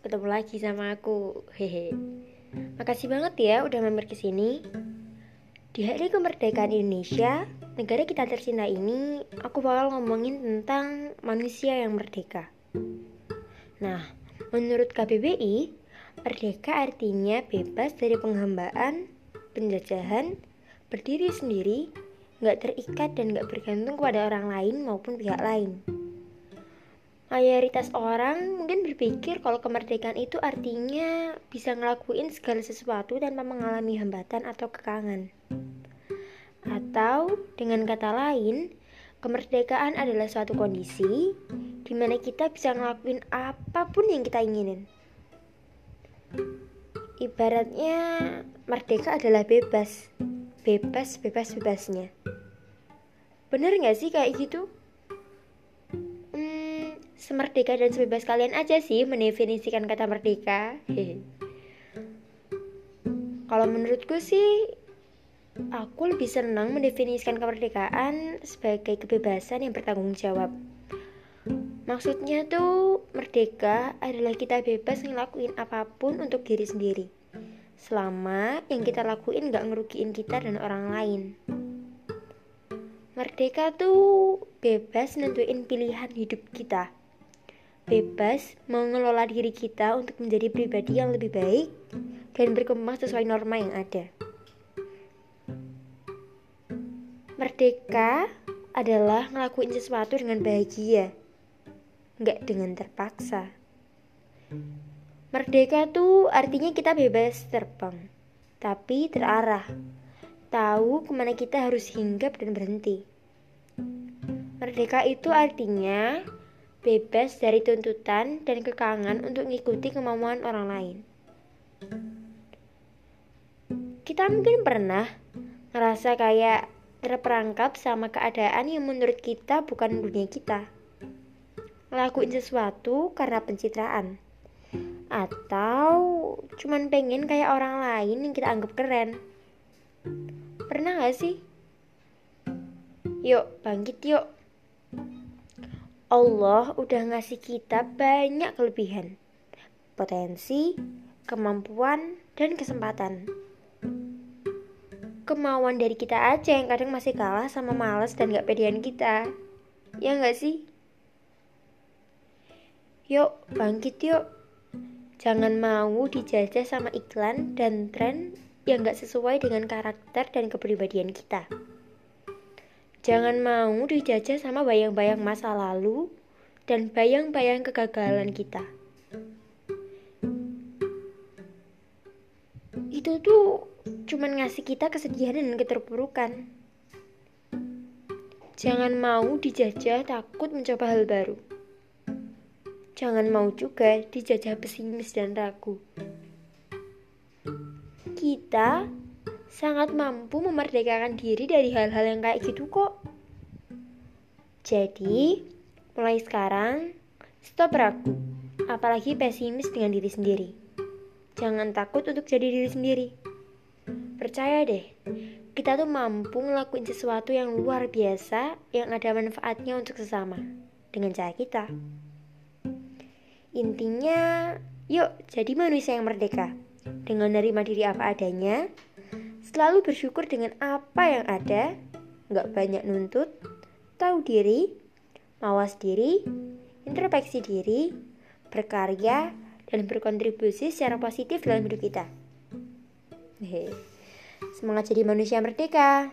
ketemu lagi sama aku. Hehe. Makasih banget ya udah mampir ke sini. Di hari kemerdekaan Indonesia, negara kita tercinta ini, aku bakal ngomongin tentang manusia yang merdeka. Nah, menurut KBBI, merdeka artinya bebas dari penghambaan, penjajahan, berdiri sendiri, nggak terikat dan nggak bergantung kepada orang lain maupun pihak lain. Mayoritas orang mungkin berpikir kalau kemerdekaan itu artinya bisa ngelakuin segala sesuatu tanpa mengalami hambatan atau kekangan. Atau dengan kata lain, kemerdekaan adalah suatu kondisi di mana kita bisa ngelakuin apa pun yang kita inginin. Ibaratnya merdeka adalah bebas, bebas bebas bebasnya. Bener gak sih kayak gitu? Semerdeka dan sebebas kalian aja sih mendefinisikan kata merdeka. Kalau menurutku sih, aku lebih senang mendefinisikan kemerdekaan sebagai kebebasan yang bertanggung jawab. Maksudnya tuh merdeka adalah kita bebas ngelakuin apa pun untuk diri sendiri. Selama yang kita lakuin gak ngerugiin kita dan orang lain. Merdeka tuh bebas nentuin pilihan hidup kita bebas mengelola diri kita untuk menjadi pribadi yang lebih baik dan berkembang sesuai norma yang ada. Merdeka adalah ngelakuin sesuatu dengan bahagia, nggak dengan terpaksa. Merdeka tuh artinya kita bebas terbang, tapi terarah. Tahu ke mana kita harus hinggap dan berhenti. Merdeka itu artinya bebas dari tuntutan dan kekangan untuk mengikuti kemauan orang lain. Kita mungkin pernah ngerasa kayak terperangkap sama keadaan yang menurut kita bukan dunia kita. Ngelakuin sesuatu karena pencitraan. Atau cuman pengen kayak orang lain yang kita anggap keren. Pernah gak sih? Yuk, bangkit yuk. Allah udah ngasih kita banyak kelebihan, potensi, kemampuan, dan kesempatan. Kemauan dari kita aja yang kadang masih kalah sama males dan gak pedean kita. Ya gak sih? Yuk, bangkit yuk. Jangan mau dijajah sama iklan dan tren yang gak sesuai dengan karakter dan kepribadian kita. Jangan mau dijajah sama bayang-bayang masa lalu dan bayang-bayang kegagalan kita. Itu tuh cuman ngasih kita kesedihan dan keterpurukan. Jangan mau dijajah takut mencoba hal baru. Jangan mau juga dijajah pesimis dan ragu. Kita sangat mampu memerdekakan diri dari hal-hal yang kayak gitu kok. Jadi, mulai sekarang, stop ragu, apalagi pesimis dengan diri sendiri. Jangan takut untuk jadi diri sendiri. Percaya deh, kita tuh mampu ngelakuin sesuatu yang luar biasa yang ada manfaatnya untuk sesama dengan cara kita. Intinya, yuk jadi manusia yang merdeka dengan menerima diri apa adanya Selalu bersyukur dengan apa yang ada, nggak banyak nuntut, tahu diri, mawas diri, introspeksi diri, berkarya, dan berkontribusi secara positif dalam hidup kita. Hehe. Semangat jadi manusia merdeka!